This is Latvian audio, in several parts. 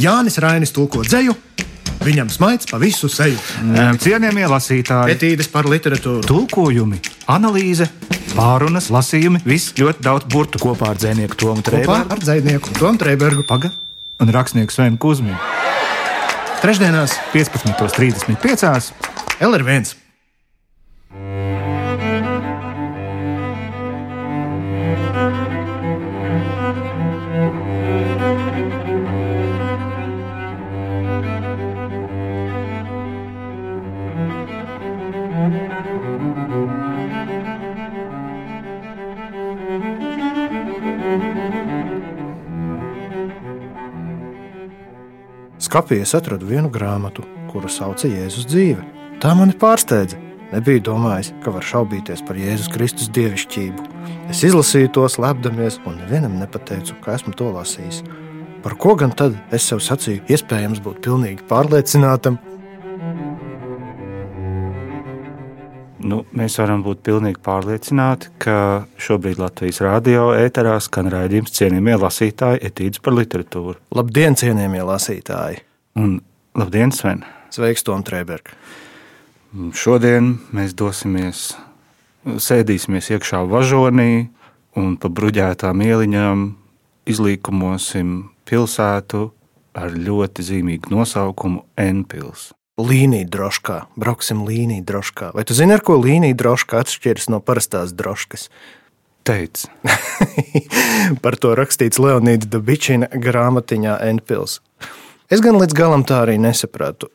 Jānis Rainis tulko dzēju, viņam smaids pa visu seju. Cienījamie lasītāji, Etīdes par literatūru. tulkojumi, analīze, pārunas, lasījumi, viss ļoti daudz burtu. Kopā ar dzinieku Tomu Trēbergu. ar dzinieku Tomu Trēbergu. Paga un rakstnieku Svenu Kusminu. Trešdienās 15.35. LR1. Skapī es atradu vienu grāmatu, kuru sauca Jēzus dzīve. Tā mani pārsteidza. Nebiju domājis, ka var šaubīties par Jēzus Kristus dievišķību. Es izlasīju to slepdamies, un nevienam nepateicu, ka esmu to lasījis. Par ko gan tad es sev sacīju, iespējams būt pilnīgi pārliecinātam? Nu, mēs varam būt pilnīgi pārliecināti, ka šobrīd Latvijas radio ēterā skan raidījums cienījamie lasītāji etīdes par literatūru. Labdien, cienījamie lasītāji! Un labdien, Sven! Sveiks, Tom Trēberg! Šodien mēs dosimies, sēdīsimies iekšā važonī un pa bruģētām ieliņām izlīkumosim pilsētu ar ļoti zīmīgu nosaukumu Enpils. Līnija droškā, brauksim līnija droškā. Vai tu zini, ar ko līnija droškā atšķiras no parastās droškas? Teic, Par to rakstīts Leonīda Dabičina grāmatiņā Enpils. Es gan līdz galam tā arī nesapratu.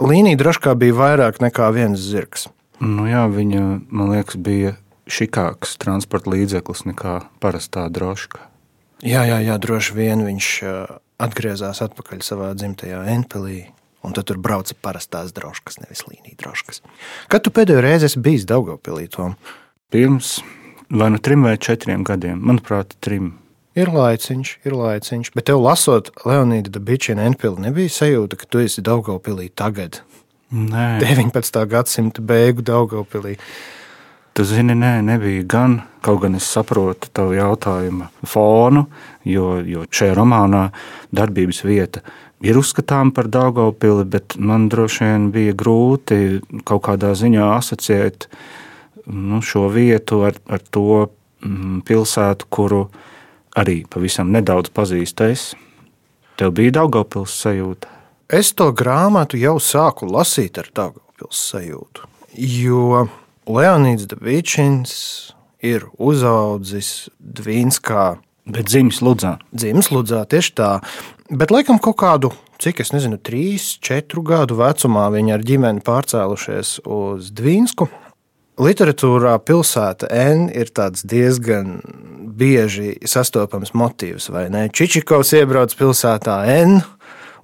Līnija droškā bija vairāk nekā viens zirgs. nu jā, viņa, man liekas, bija šikāks transporta līdzeklis nekā parastā droška. Jā, jā, jā droši vien viņš ā, atgriezās atpakaļ savā dzimtajā Enpilī. Un tad tur brauca parastās droškas, nevis līnija droškas. Kad tu pēdējo reizi esi bijis Daugopilī, Tom? Pirms vai nu trim vai četriem gadiem, manuprāt, trim. Ir laiciņš, ir laiciņš, bet tev lasot Leonīda Dabičina Enpili, nebija sajūta, ka tu esi Daugopilī tagad, Nē, 19. gadsimta beigu Daugopilī. Tu zini, nē, nebija gan. Kaut gan es saprotu tavu jautājumu fonu, jo, jo šajā romānā darbības vieta ir uzskatāms par Daugopili, bet man droši vien bija grūti kaut kādā ziņā asociēt nu, šo vietu ar, ar to mm, pilsētu, kuru arī pavisam nedaudz pazīstu es. Tev bija Daugopils sajūta. Es to grāmatu jau sāku lasīt ar Daugopils sajūtu, jo Leonīds Dabičins ir uzaudzis Dvīnskā Bet dzimis Ludzā. Dzimsludzā tieši tā. Bet laikam kaut kādu, cik es nezinu, trīs, četru gadu vecumā viņi ar ģimeni pārcēlušies uz Dvīnsku. Literatūrā pilsēta N ir diezgan bieži sastopams motīvs, vai ne? Čičikovs iebrauc pilsētā N.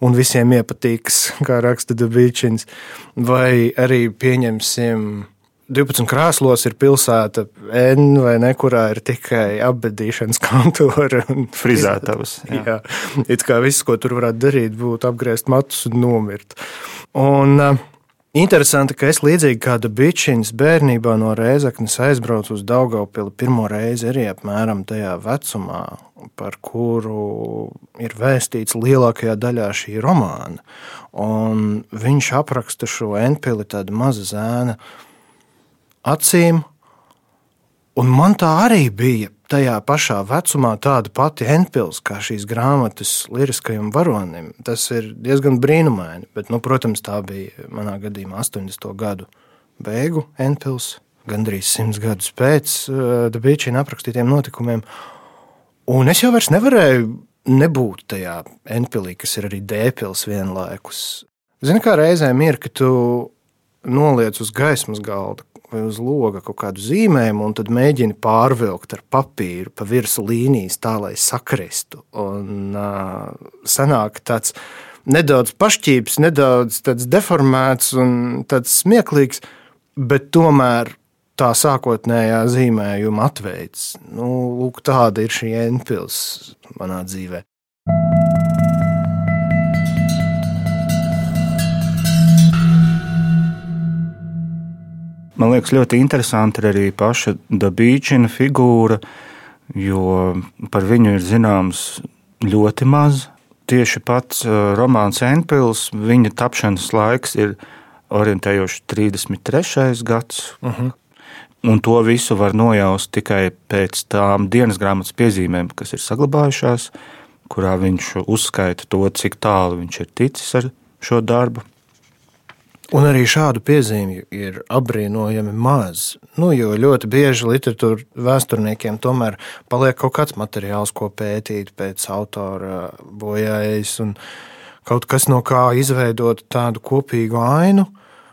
Un visiem iepatīks, kā raksta Dabīčins. Vai arī pieņemsim 12 krēslos ir pilsēta N vai ne, kurā ir tikai apbedīšanas kontora un Frizētavas, jā. Jā. it kā viss, ko tur varētu darīt, būtu apgriezt matus un nomirt. Un uh, interesanti, ka es līdzīgi kā Dabičins bērnībā no Rēzaknes aizbraucu uz Daugavpili pirmo reizi arī apmēram tajā vecumā, par kuru ir vēstīts lielākajā daļā šī romāna. Un viņš apraksta šo Enpili tādu mazu zēnu acīm. Un man tā arī bija tajā pašā vecumā tāda pati Enpils kā šīs grāmatas liriskajam varonim. Tas ir diezgan brīnumaini, bet, nu, protams, tā bija manā gadījumā 80. gadu beigu Enpils, gandrīz simts gadus pēc uh, Dabīčina aprakstītiem notikumiem. Un es jau vairs nevarēju nebūt tajā Enpilī, kas ir arī Dēpils vienlaikus. Zini, kā reizēm ir, ka tu noliec uz gaismas galda vai uz loga kaut kādu zīmējumu, un tad mēģini pārvilkt ar papīru pa virsmu līnijas, tā lai sakristu. Un uh, sanāk tāds nedaudz pašķīps, nedaudz deformēts un tāds smieklīgs, bet tomēr tā sākotnējā zīmējuma atveids. Nu, lūk, tāda ir šī Enpils manā dzīvē. Man liekas, ļoti interesanti ir arī paša Dabīčina figūra, jo par viņu ir zināms ļoti maz. tieši pats romāns Enpils, viņa tapšanas laiks ir orientējoši 33. gads. Uh -huh. Un to visu var nojaust tikai pēc tām dienas grāmatas piezīmēm, kas ir saglabājušās, kurā viņš uzskaita to, cik tālu viņš ir ticis ar šo darbu. Un arī šādu piezīmju ir apbrīnojami maz. Nu, jo ļoti bieži literatūra vēsturniekiem tomēr paliek kaut kāds materiāls, ko pētīt pēc autora bojājas, un kaut kas no kā izveidot tādu kopīgu ainu.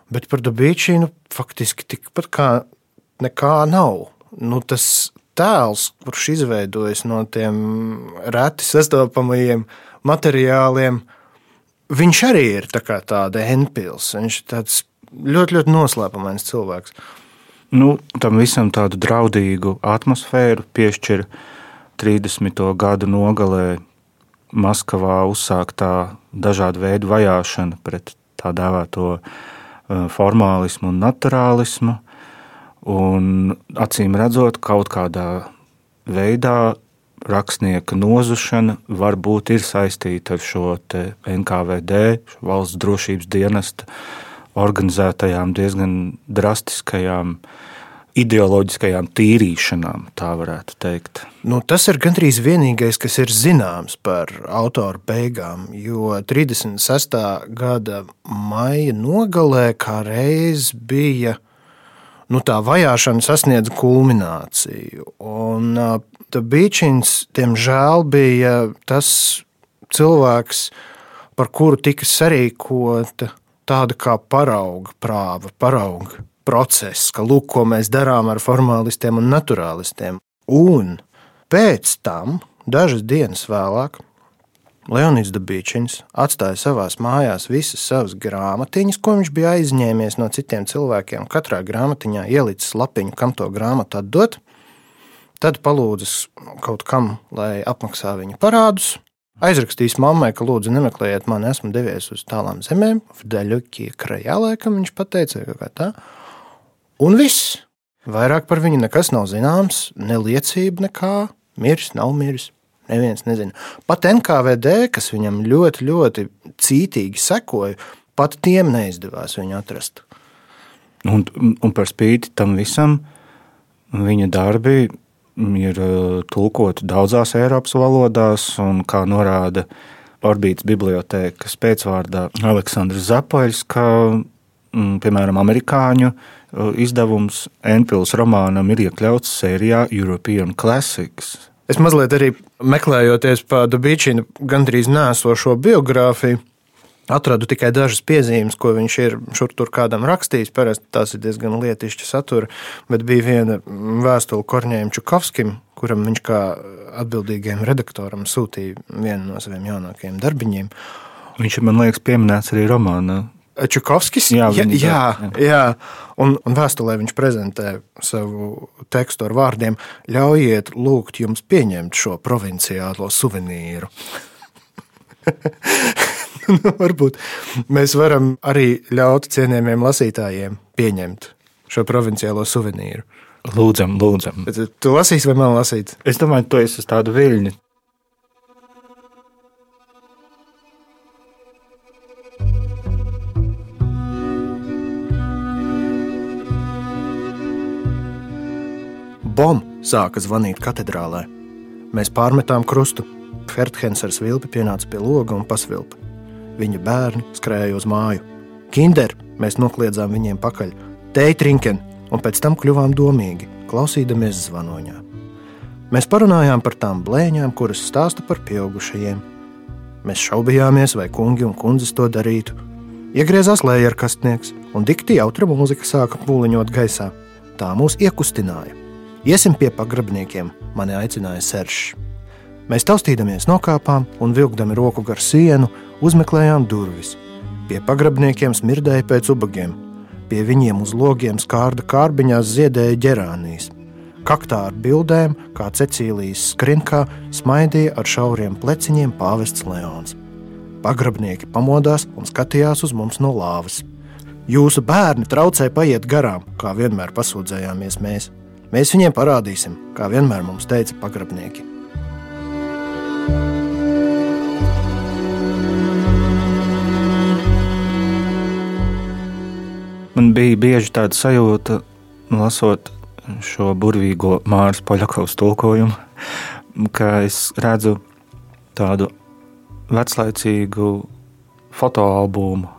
Bet par Dabīčīnu faktiski tikpat kā nekā nav. Nu, tas tēls, kurš izveidojas no tiem reti sastopamajiem materiāliem, viņš arī ir tā tāda enpils. Viņš ir tāds ļoti, ļoti noslēpumains cilvēks. Nu, tam visam tādu draudīgu atmosfēru piešķir 30. gadu nogalē Maskavā uzsāktā dažādu veidu vajāšana pret tā dēvēto Eh, formālismu un naturālismu. Un, acīm redzot, kaut kādā veidā rakstnieka nozušana varbūt ir saistīta ar šo NKVD, šo valsts drošības dienesta organizētajām, diezgan drastiskajām ideoloģiskajām tīrīšanām, tā varētu teikt. Nu, tas ir gandrīz vienīgais, kas ir zināms par autora beigām. Jo 36. gada maija nogalē kā reiz bija nu, tā vajāšana sasniedza kulmināciju. Un Bīčins, diemžēl, bija tas cilvēks, par kuru tika sarīkota tāda kā parauga prāva, parauga process, ka lūk, ko mēs darām ar formālistiem un naturālistiem. Un pēc tam, dažas dienas vēlāk, Leonīds Dabīčins atstāja savās mājās visas savas grāmatiņas, ko viņš bija aizņēmies no citiem cilvēkiem. Katrā grāmatiņā ielicis lapiņu, kam to grāmatu atdot. Tad palūdzis kaut kam, lai apmaksā viņa parādus. Aizrakstījis mammai, ka lūdzu nemeklējiet mani, esmu devies uz tālām zemēm, Vdaļukie krajā, laikam viņš pateica, ka tā. Un viss. Vairāk par viņu nekas nav zināms, ne liecība, nekā miris, nav miris. Neviens nezina. Pat NKVD, kas viņam ļoti, ļoti cītīgi sekoja, pat tiem neizdevās viņu atrast. Un, un par spīti tam visam, viņa darbi ir uh, tulkoti daudzās Eiropas valodās, un kā norāda Orbītas bibliotēkas pēcvārdā Aleksandrs Zapoļs, ka, mm, piemēram, amerikāņu Uh, izdevums Enpils romānam ir iekļauts sērijā European Classics. Es mazliet arī meklējoties pa Dabīčinu gandrīz nēsošo biogrāfiju, atradu tikai dažas piezīmes, ko viņš ir šur tur kādam rakstījis. Parasti tās ir diezgan lietišķa satura, bet bija viena vēstule Korņējam Čukovskim, kuram viņš kā atbildīgajam redaktoram sūtīja vienu no saviem jaunākajiem darbiņiem. Viņš ir, man liekas, pieminēts arī romānā. Čukovskis. Jā, jā, jā, jā. Un, un vēstulē viņš prezentē savu tekstu ar vārdiem: Ļaujiet, lūgt jums pieņemt šo provinciālo suvenīru. nu, varbūt mēs varam arī ļaut cienījamiem lasītājiem pieņemt šo provinciālo suvenīru. Lūdzam, lūdzam. Bet tu lasīsi vai man lasīt? Es domāju, tu esi uz tādu viļņu. Bom sāka zvanīt katedrālē. Mēs pārmetām krustu. Ferthensers vilpi pienāca pie loga un pasvilpa. Viņa bērni skrēja uz māju. Kinder! Mēs nokliedzām viņiem pakaļ. Teitrinken! Un pēc tam kļuvām domīgi, klausīdamies zvanoņā. Mēs parunājām par tām blēņām, kuras stāsta par pieaugušajiem. Mēs šaubījāmies, vai kungi un kundzes to darītu. Iegriezās lējerkastnieks, un dikti jautra mūzika sāka pūliņot gaisā. Tā mūs iekustināja. Iesim pie pagrabniekiem, mani aicināja Seršs. Mēs taustīdamies nokāpām un vilkdami roku gar sienu, uzmeklējām durvis. Pie pagrabniekiem smirdēja pēc ubagiem, pie viņiem uz logiem skārda kārbiņās ziedēja ģerānijas. Kaktā ar bildēm, kā Cecīlijas skrinkā, smaidīja ar šauriem pleciņiem pāvests Leons. Pagrabnieki pamodās un skatījās uz mums no lāvas. Jūsu bērni traucē paiet garām, kā vienmēr pasūdzējāmies mēs. Mēs viņiem parādīsim, kā vienmēr mums teica pagrabnieki. Man bija bieži tāda sajūta, lasot šo burvīgo Māras Poļakovas tulkojumu, ka es redzu tādu veclaicīgu fotoalbumu,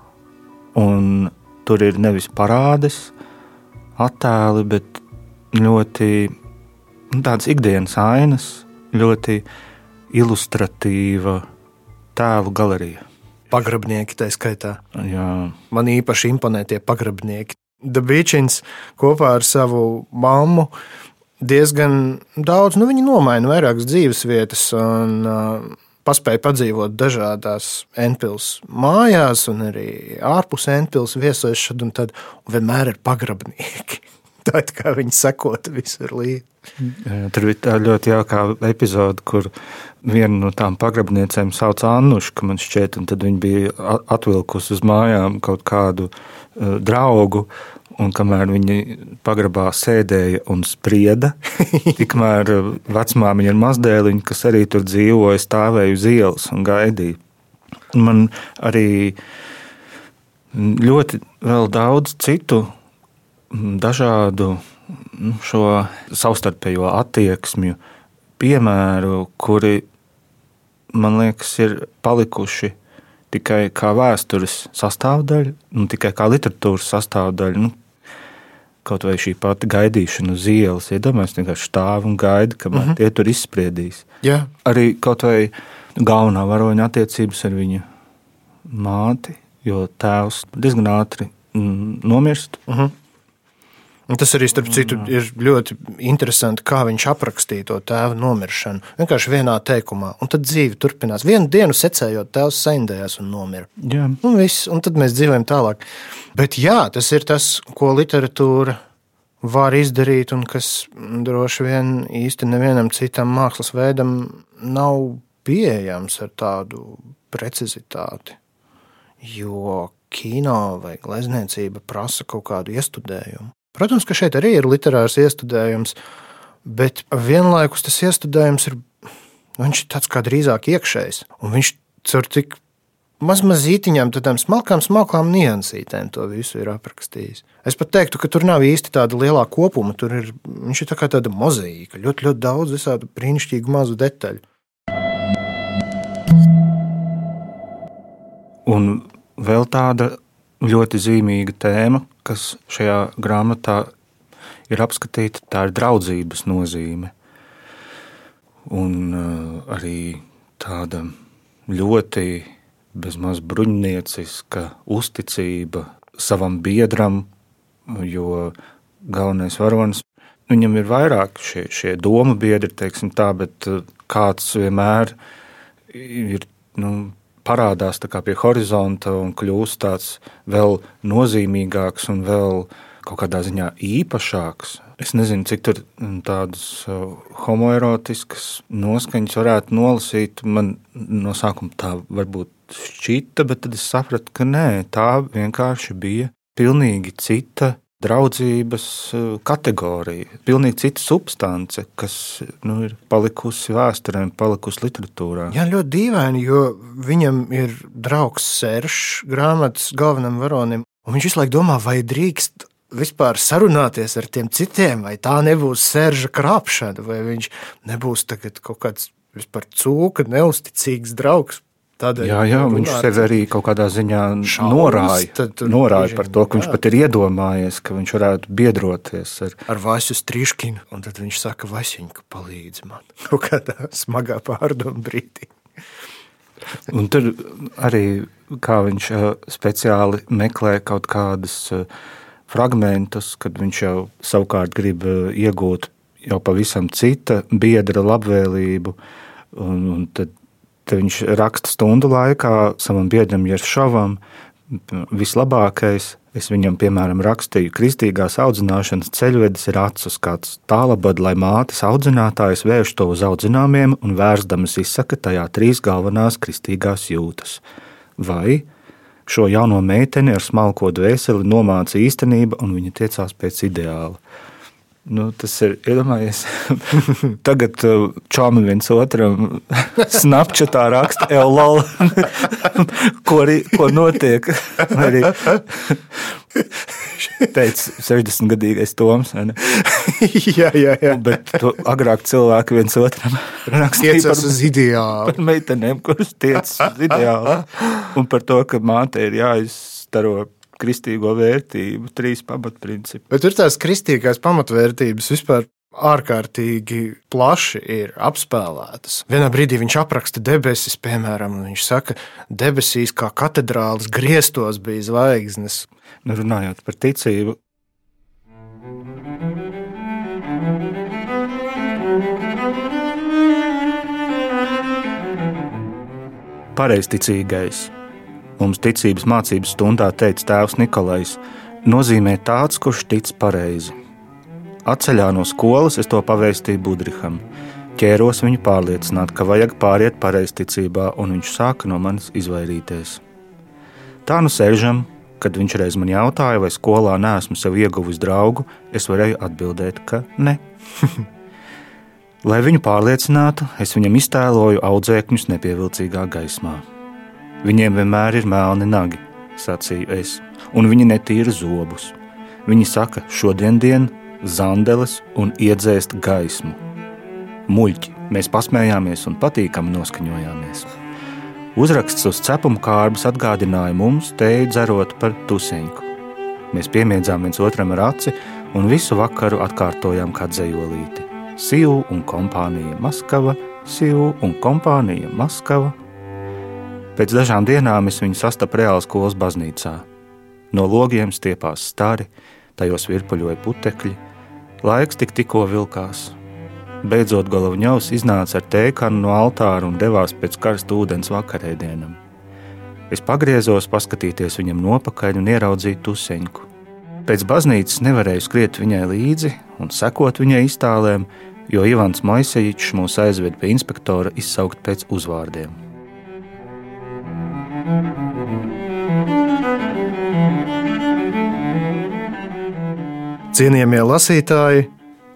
un tur ir nevis parādes, attēli, bet ļoti nu, tādas ikdienas ainas, ļoti ilustratīva tēlu galerija. Pagrabnieki tā skaitā. Jā. Man īpaši imponē tie pagrabnieki. Dabīčins kopā ar savu mammu diezgan daudz, nu, viņi nomaina vairākas dzīves vietas un uh, paspēja padzīvot dažādās Enpils mājās un arī ārpus Enpils viesojas šad un tad, un vienmēr ir pagrabnieki. Tā kā viņi sekota visur līdzi. Tur bija tā ļoti jauka epizode, kur viena no tām pagrabniecēm sauc Annušu, man šķiet, un tad viņa bija atvilkusi uz mājām kaut kādu uh, draugu. Un kamēr viņi pagrabā sēdēja un sprieda, tikmēr vecmāmiņa ar mazdēliņu, kas arī tur dzīvoja, stāvēja uz ielas un gaidīja. Man arī ļoti daudz citu dažādu nu, šo savstarpējo attieksmju piemēru, kuri man liekas, ir palikuši tikai kā vēstures sastāvdaļa, nu, tikai kā literatūras sastāvdaļa. Nu, kaut vai šī pati gaidīšana uz ielas, iedomājieties, vienkārši stāv un gaida, kamēr uh mhm. -huh. tie tur izspriedīs. Jā. Arī kaut vai galvenā varoņa attiecības ar viņu māti, jo tēvs diezgan ātri mm, nomirst. Uh mhm. Un tas arī, starp citu, ir ļoti interesanti, kā viņš aprakstīja to tēva nomiršanu. Vienkārši vienā teikumā, un tad dzīve turpinās. Vienu dienu secējot, tēvs saindējās un nomira. Jā. Un, viss, un tad mēs dzīvojam tālāk. Bet jā, tas ir tas, ko literatūra var izdarīt, un kas droši vien īsti nevienam citam mākslas veidam nav pieejams ar tādu precizitāti. Jo kino vai glezniecība prasa kaut kādu iestudējumu. Protams, ka šeit arī ir literārs iestudējums, bet vienlaikus tas iestudējums ir, nu, ir tāds kā drīzāk iekšējs. Un viņš caur tik maz mazītiņām, tādām smalkām, smalkām niansītēm to visu ir aprakstījis. Es pat teiktu, ka tur nav īsti tāda lielā kopuma. Tur ir, viņš ir tā kā tāda mozaīka, ļoti, ļoti daudz visādu brīnišķīgu mazu detaļu. Un vēl tāda ļoti zīmīga tēma, kas šajā grāmatā ir apskatīta, tā ir draudzības nozīme. Un uh, arī tāda ļoti bezmaz bruņnieciska uzticība savam biedram, jo galvenais varonis viņam ir vairāk šie, šie domu biedri, teiksim tā, bet uh, kāds vienmēr ir nu, parādās pie horizonta un kļūst tāds vēl nozīmīgāks un vēl kaut kādā ziņā īpašāks. Es nezinu, cik tur mm, tādas uh, homoerotiskas noskaņas varētu nolasīt. Man no sākuma tā varbūt šķita, bet tad es sapratu, ka nē, tā vienkārši bija pilnīgi cita draudzības eh, kategorija, pilnīgi cita substance, kas nu, ir palikusi vēsturē, palikusi literatūrā. Jā, ļoti dīvaini, jo viņam ir draugs Sēršs, grāmatas galvenam varonim, un viņš visu laiku domā, vai drīkst vispār sarunāties ar tiem citiem, vai tā nebūs sērža krāpšana, vai viņš nebūs kaut kāds vispār cūka, neusticīgs draugs. Tādēļ, jā, jā viņš sev arī kaut kādā ziņā šaus, norāja, tad, norāja par to, ka jā. viņš pat ir iedomājies, ka viņš varētu biedroties ar, ar Vasu Strīškinu. Un tad viņš saka, Vasiņka, palīdzi man kaut kādā smagā pārdomu brīdī. Un tur arī kā viņš speciāli meklē kaut kādus fragmentus, kad viņš jau savukārt grib iegūt jau pavisam cita biedra labvēlību. Un, un tad viņš raksta stundu laikā savam biedram Jeršovam. Vislabākais, es viņam, piemēram, rakstīju, kristīgās audzināšanas ceļvedis ir acis kāds tālabad, lai mātes audzinātājs vērš to uz audzināmiem un vērsdamas izsaka tajā trīs galvenās kristīgās jūtas. Vai šo jauno meiteni ar smalko dvēseli nomāca īstenība un viņa tiecās pēc ideāla. Nu, tas ir iedomājies. Tagad uh, čāmi viens otram snapčatā raksta LOL, ko, arī, ko notiek. Arī teica 60-gadīgais Toms. jā, jā, jā. Bet to, agrāk cilvēki viens otram rakstīja par, uz ideālu. Par meitenēm, kuras tiecas uz ideālu. Un par to, ka māte ir jāizstaro kristīgo vērtību, trīs pamatprincipi. Bet tur tās kristīgās pamatvērtības vispār ārkārtīgi plaši ir apspēlētas. Vienā brīdī viņš apraksta debesis, piemēram, un viņš saka, ka debesīs kā katedrālis griestos bija zvaigznes. Nu, runājot par ticību. Pareizticīgais Mums ticības mācības stundā teica tēvs Nikolais, nozīmē tāds, kurš tic pareizi. Atceļā no skolas es to pavēstīju Budriham. Ķēros viņu pārliecināt, ka vajag pāriet pareizticībā, un viņš sāka no manis izvairīties. Tā nu sēžam, kad viņš reiz man jautāja, vai skolā neesmu sev ieguvis draugu, es varēju atbildēt, ka ne. Lai viņu pārliecinātu, es viņam iztēloju audzēkņus nepievilcīgā gaismā. Viņiem vienmēr ir melni nagi, sacīju es, un viņi netīra zobus. Viņi saka, šodien dien zandeles un iedzēst gaismu. Muļķi, mēs pasmējāmies un patīkami noskaņojāmies. Uzraksts uz cepuma kārbas atgādināja mums teju dzerot par tuseņku. Mēs piemiedzām viens otram ar aci un visu vakaru atkārtojām kā dzējolīti. Sīvu un kompānija Maskava, Sīvu un kompānija Maskava, Pēc dažām dienām es viņu sastapu reāli skolas baznīcā. No logiem stiepās stari, tajos virpuļoja putekļi, laiks tik tikko vilkās. Beidzot, Golovņovs iznāca ar tēkanu no altāra un devās pēc karsta ūdens vakarēdienam. Es pagriezos, paskatīties viņam nopakaļ un ieraudzīju tuseņku. Pēc baznīcas nevarēju skriet viņai līdzi un sekot viņai iztālēm, jo Ivans Maisejičs mūs aizved pie inspektora izsaukt pēc uzvārdiem. Cienījamie lasītāji,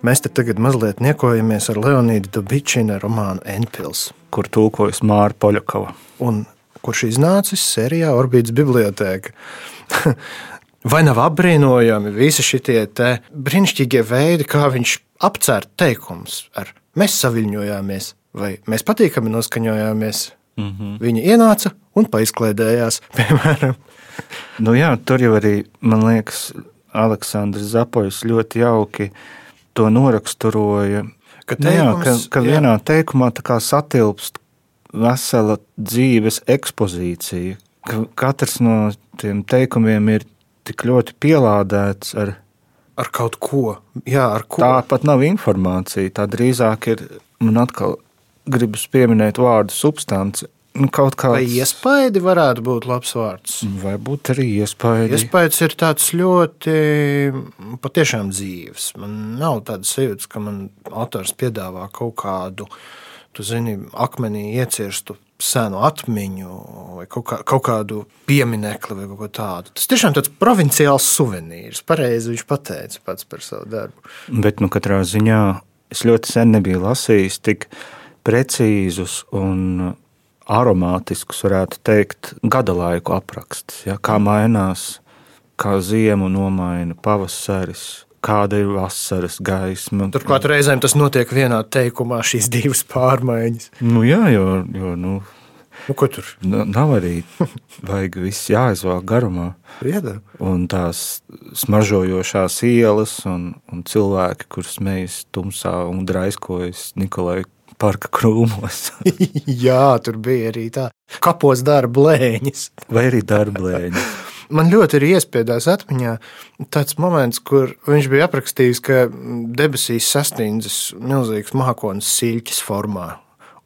mēs te tagad mazliet niekojamies ar Leonīdu Dabičina romānu Enpils, kur tulkojas Māra Poļakova. Un kurš iznācis sērijā Orbītas bibliotēka. Vai nav apbrīnojami visi šie brīnišķīgie veidi, kā viņš apcērt teikumus ar mēs saviņojāmies, vai mēs patīkami noskaņojāmies? Mm -hmm. Viņa ienāca un paizklēdējās, piemēram. nu jā, tur jau arī, man liekas, Aleksandrs Zapoļs ļoti jauki to noraksturoja. Ka, teikums, nu jā, ka, ka jā. vienā teikumā satilpst vesela dzīves ekspozīcija. Ka katrs no tiem teikumiem ir tik ļoti pielādēts ar, ar kaut ko. Jā, ar ko. Tā pat nav informācija. Tā drīzāk ir, man atkal gribas pieminēt vārdu substance nu, kaut kāds. Vai iespaidi varētu būt labs vārds? Varbūt arī iespaidi. Iespējas ir tāds ļoti patiešām dzīves. Man nav tādas sajūtas, ka man autors piedāvā kaut kādu, tu zini, akmenī iecirstu senu atmiņu vai kaut, kā, kaut kādu pieminekli vai kaut ko tādu. Tas tiešām tāds provinciāls suvenīrs. Pareizi viņš pateica pats par savu darbu. Bet, nu, katrā ziņā es ļoti sen nebiju lasījis tik precīzus un aromātiskus, varētu teikt, gada laiku apraksts. Ja, kā mainās, kā ziemu nomaina pavasaris, kāda ir vasaras gaisma. Turklāt reizēm tas notiek vienā teikumā, šīs divas pārmaiņas. Nu, jā, jo, jo nu, nu, ko tur? Nav arī vajag viss jāizvāk garumā. Jēdā. Un tās smaržojošās ielas un, un cilvēki, kurus mēs tumsā un draiskojas Nikolai parka krūmos. Jā, tur bija arī tā. Kapos darba blēņas. Vai arī darba blēņas. Man ļoti ir iespiedās atmiņā tāds moments, kur viņš bija aprakstījis, ka debesīs sasniedzis milzīgs mākonis siļķis formā.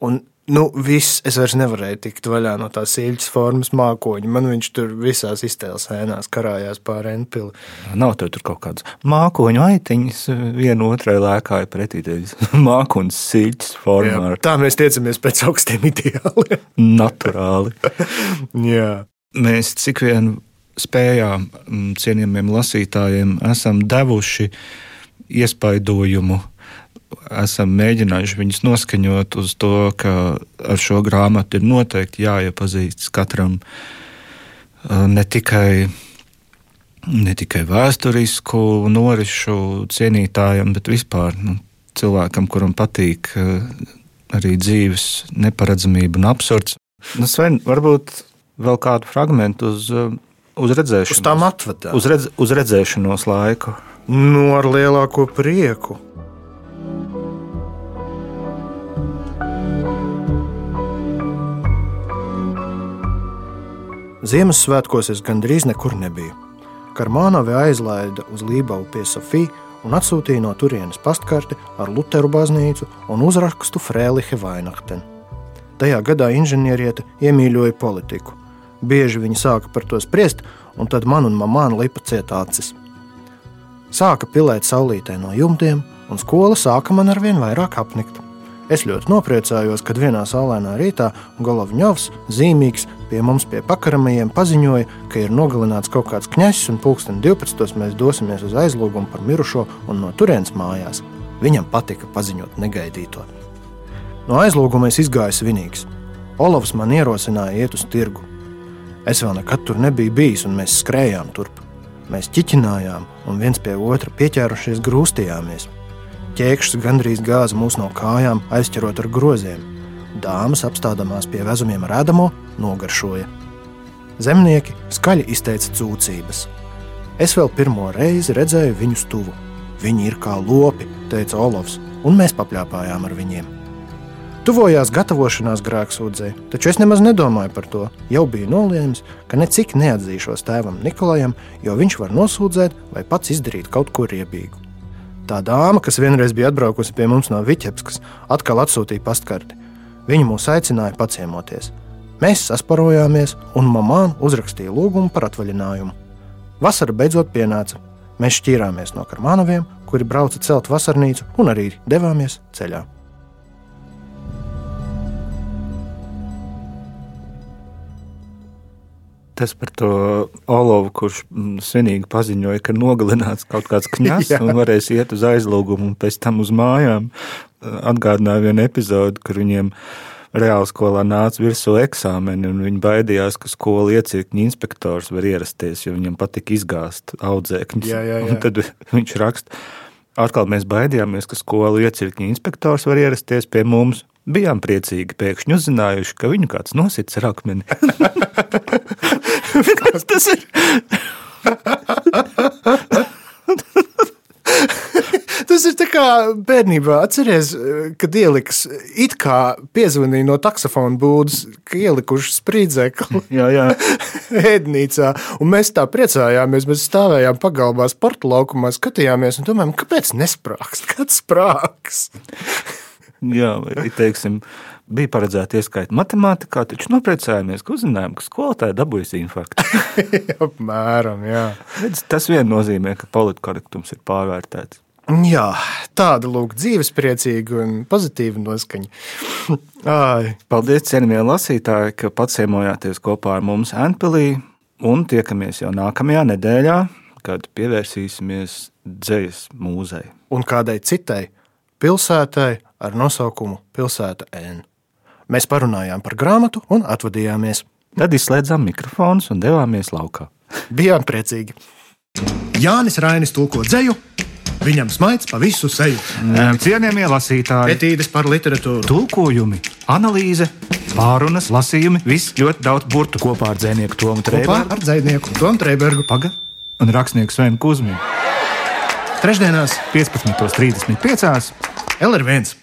Un Nu, viss, es vairs nevarēju tikt vaļā no tās īļķis formas mākoņa. Man viņš tur visās iztēles ēnās karājās pāri Enpili. Nav tur kaut kādas mākoņu aitiņas, viena otrai lēkāja pretī. Mākoņas siļķis formā. Jā, tā mēs tiecamies pēc augstiem ideāliem. Naturāli. Jā. Mēs cik vien spējām mm, cienījamiem lasītājiem esam devuši iespaidojumu esam mēģinājuši viņus noskaņot uz to, ka ar šo grāmatu ir noteikti jāiepazīstas katram ne tikai, ne tikai vēsturisku norisu cienītājam, bet vispār nu, cilvēkam, kuram patīk arī dzīves neparedzamība un absurds. Nu, Sven, varbūt vēl kādu fragment uz, uz redzēšanos. Uz tām atvedām. Uz, redz, uz redzēšanos laiku. Nu, ar lielāko prieku. Ziemassvētkos es gandrīz nekur nebiju. Karmānovi aizlaida uz Lībavu pie Sofijas un atsūtīja no turienes pastkarti ar Lutheru baznīcu un uzrakstu Frēlihe Vainakten. Tajā gadā inženieriete iemīļoja politiku. Bieži viņa sāka par to spriest, un tad man un mamāna lipa ciet acis. Sāka pilēt saulītē no jumtiem, un skola sāka man ar vien vairāk apnikt. Es ļoti nopriecājos, kad vienā saulainā rītā Golovņovs, zīmīgs, pie mums pie pakaramajiem paziņoja, ka ir nogalināts kaut kāds kņazs un pulksten 12. mēs dosimies uz aizlūgumu par mirušo un no turienes mājās. Viņam patika paziņot negaidīto. No aizlūguma es izgāju svinīgs. Olavs man ierosināja iet uz tirgu. Es vēl nekad tur nebiju bijis, un mēs skrējām turp. Mēs ķiķinājām, un viens pie otra pieķērušies grūstījāmies. Ķēkšs gandrīz gāza mūs no kājām, aizķerot ar groziem. Dāmas apstādamās pie vezumiem redzamo, nogaršoja. Zemnieki skaļi izteica cūcības. Es vēl pirmo reizi redzēju viņus tuvu. Viņi ir kā lopi, teica Olovs, un mēs papļāpājām ar viņiem. Tuvojās gatavošanās grēksūdzei, taču es nemaz nedomāju par to. Jau biju nolēmis, ka necik neatzīšos tēvam Nikolajam, jo viņš var nosūdzēt vai pats izdarīt kaut ko riebīgu. Tā dāma, kas vienreiz bija atbraukusi pie mums no Viķepskas, atkal atsūtīja pastkarti. Viņa mūs aicināja paciemoties. Mēs sasparojāmies, un mamā uzrakstīja lūgumu par atvaļinājumu. Vasara beidzot pienāca. Mēs šķīrāmies no karmānaviem, kuri brauca celt vasarnīcu, un arī devāmies ceļā. Tas par to Olovu, kurš mm, svinīgi paziņoja, ka nogalināts kaut kāds kņazs un varēs iet uz aizlūgumu un pēc tam uz mājām. Atgādināja vienu epizodi, kur viņiem reāli skolā nāca virsū eksāmeni, un viņi baidījās, ka skolu iecirkņu inspektors var ierasties, jo viņam patika izgāzt audzēkņus. Jā, jā, jā. Un tad viņš raksta, atkal mēs baidījāmies, ka skolu iecirkņu inspektors var ierasties pie mums. Bijām priecīgi, pēkšņi uzzinājuši, ka viņu kāds nosits ar akmeni. Kas tas ir? Tas ir kā bērnībā. Atcerieties, kad ieliks it kā piezvanīja no taksofona būdas, ka ielikuši sprīdzekli jā, jā. ēdnīcā. Un mēs tā priecājāmies. Mēs stāvējām pagalbā, sporta laukumā, skatījāmies un domājām, kāpēc nesprāgs? Kāds sprāgs? Jā, vai teiksim, bija paredzēta ieskaita matemātikā, taču nopriecājāmies, ka uzzinājām, ka skolotāja dabūjusi infarktu. Apmēram, jā. Redz, tas vien nozīmē, ka politkorektums ir pārvērtēts. Jā, tāda lūk, dzīvespriecīga un pozitīva noskaņa. Paldies, cienījamie lasītāji, ka paciemojāties kopā ar mums Antpilī un tiekamies jau nākamajā nedēļā, kad pievērsīsimies dzējas mūzei. Un kādai citai pilsētai ar nosaukumu Pilsēta N. Mēs parunājām par grāmatu un atvadījāmies. Tad izslēdzām mikrofonus un devāmies laukā. Bijām priecīgi. Jānis Rainis tulko dzēju. Viņam smaids pa visu seju. Cienījamie lasītāji, Etīdes par literatūru. tulkojumi, analīze, pārunas, lasījumi, viss ļoti daudz burtu kopā ar dzinieku Tomu Kopā Trēbergu ar dzēnieku Tomu Trēbergu. Paga un rakstnieku Svenu Kuzminu. Trešdienās 15.35. LR1.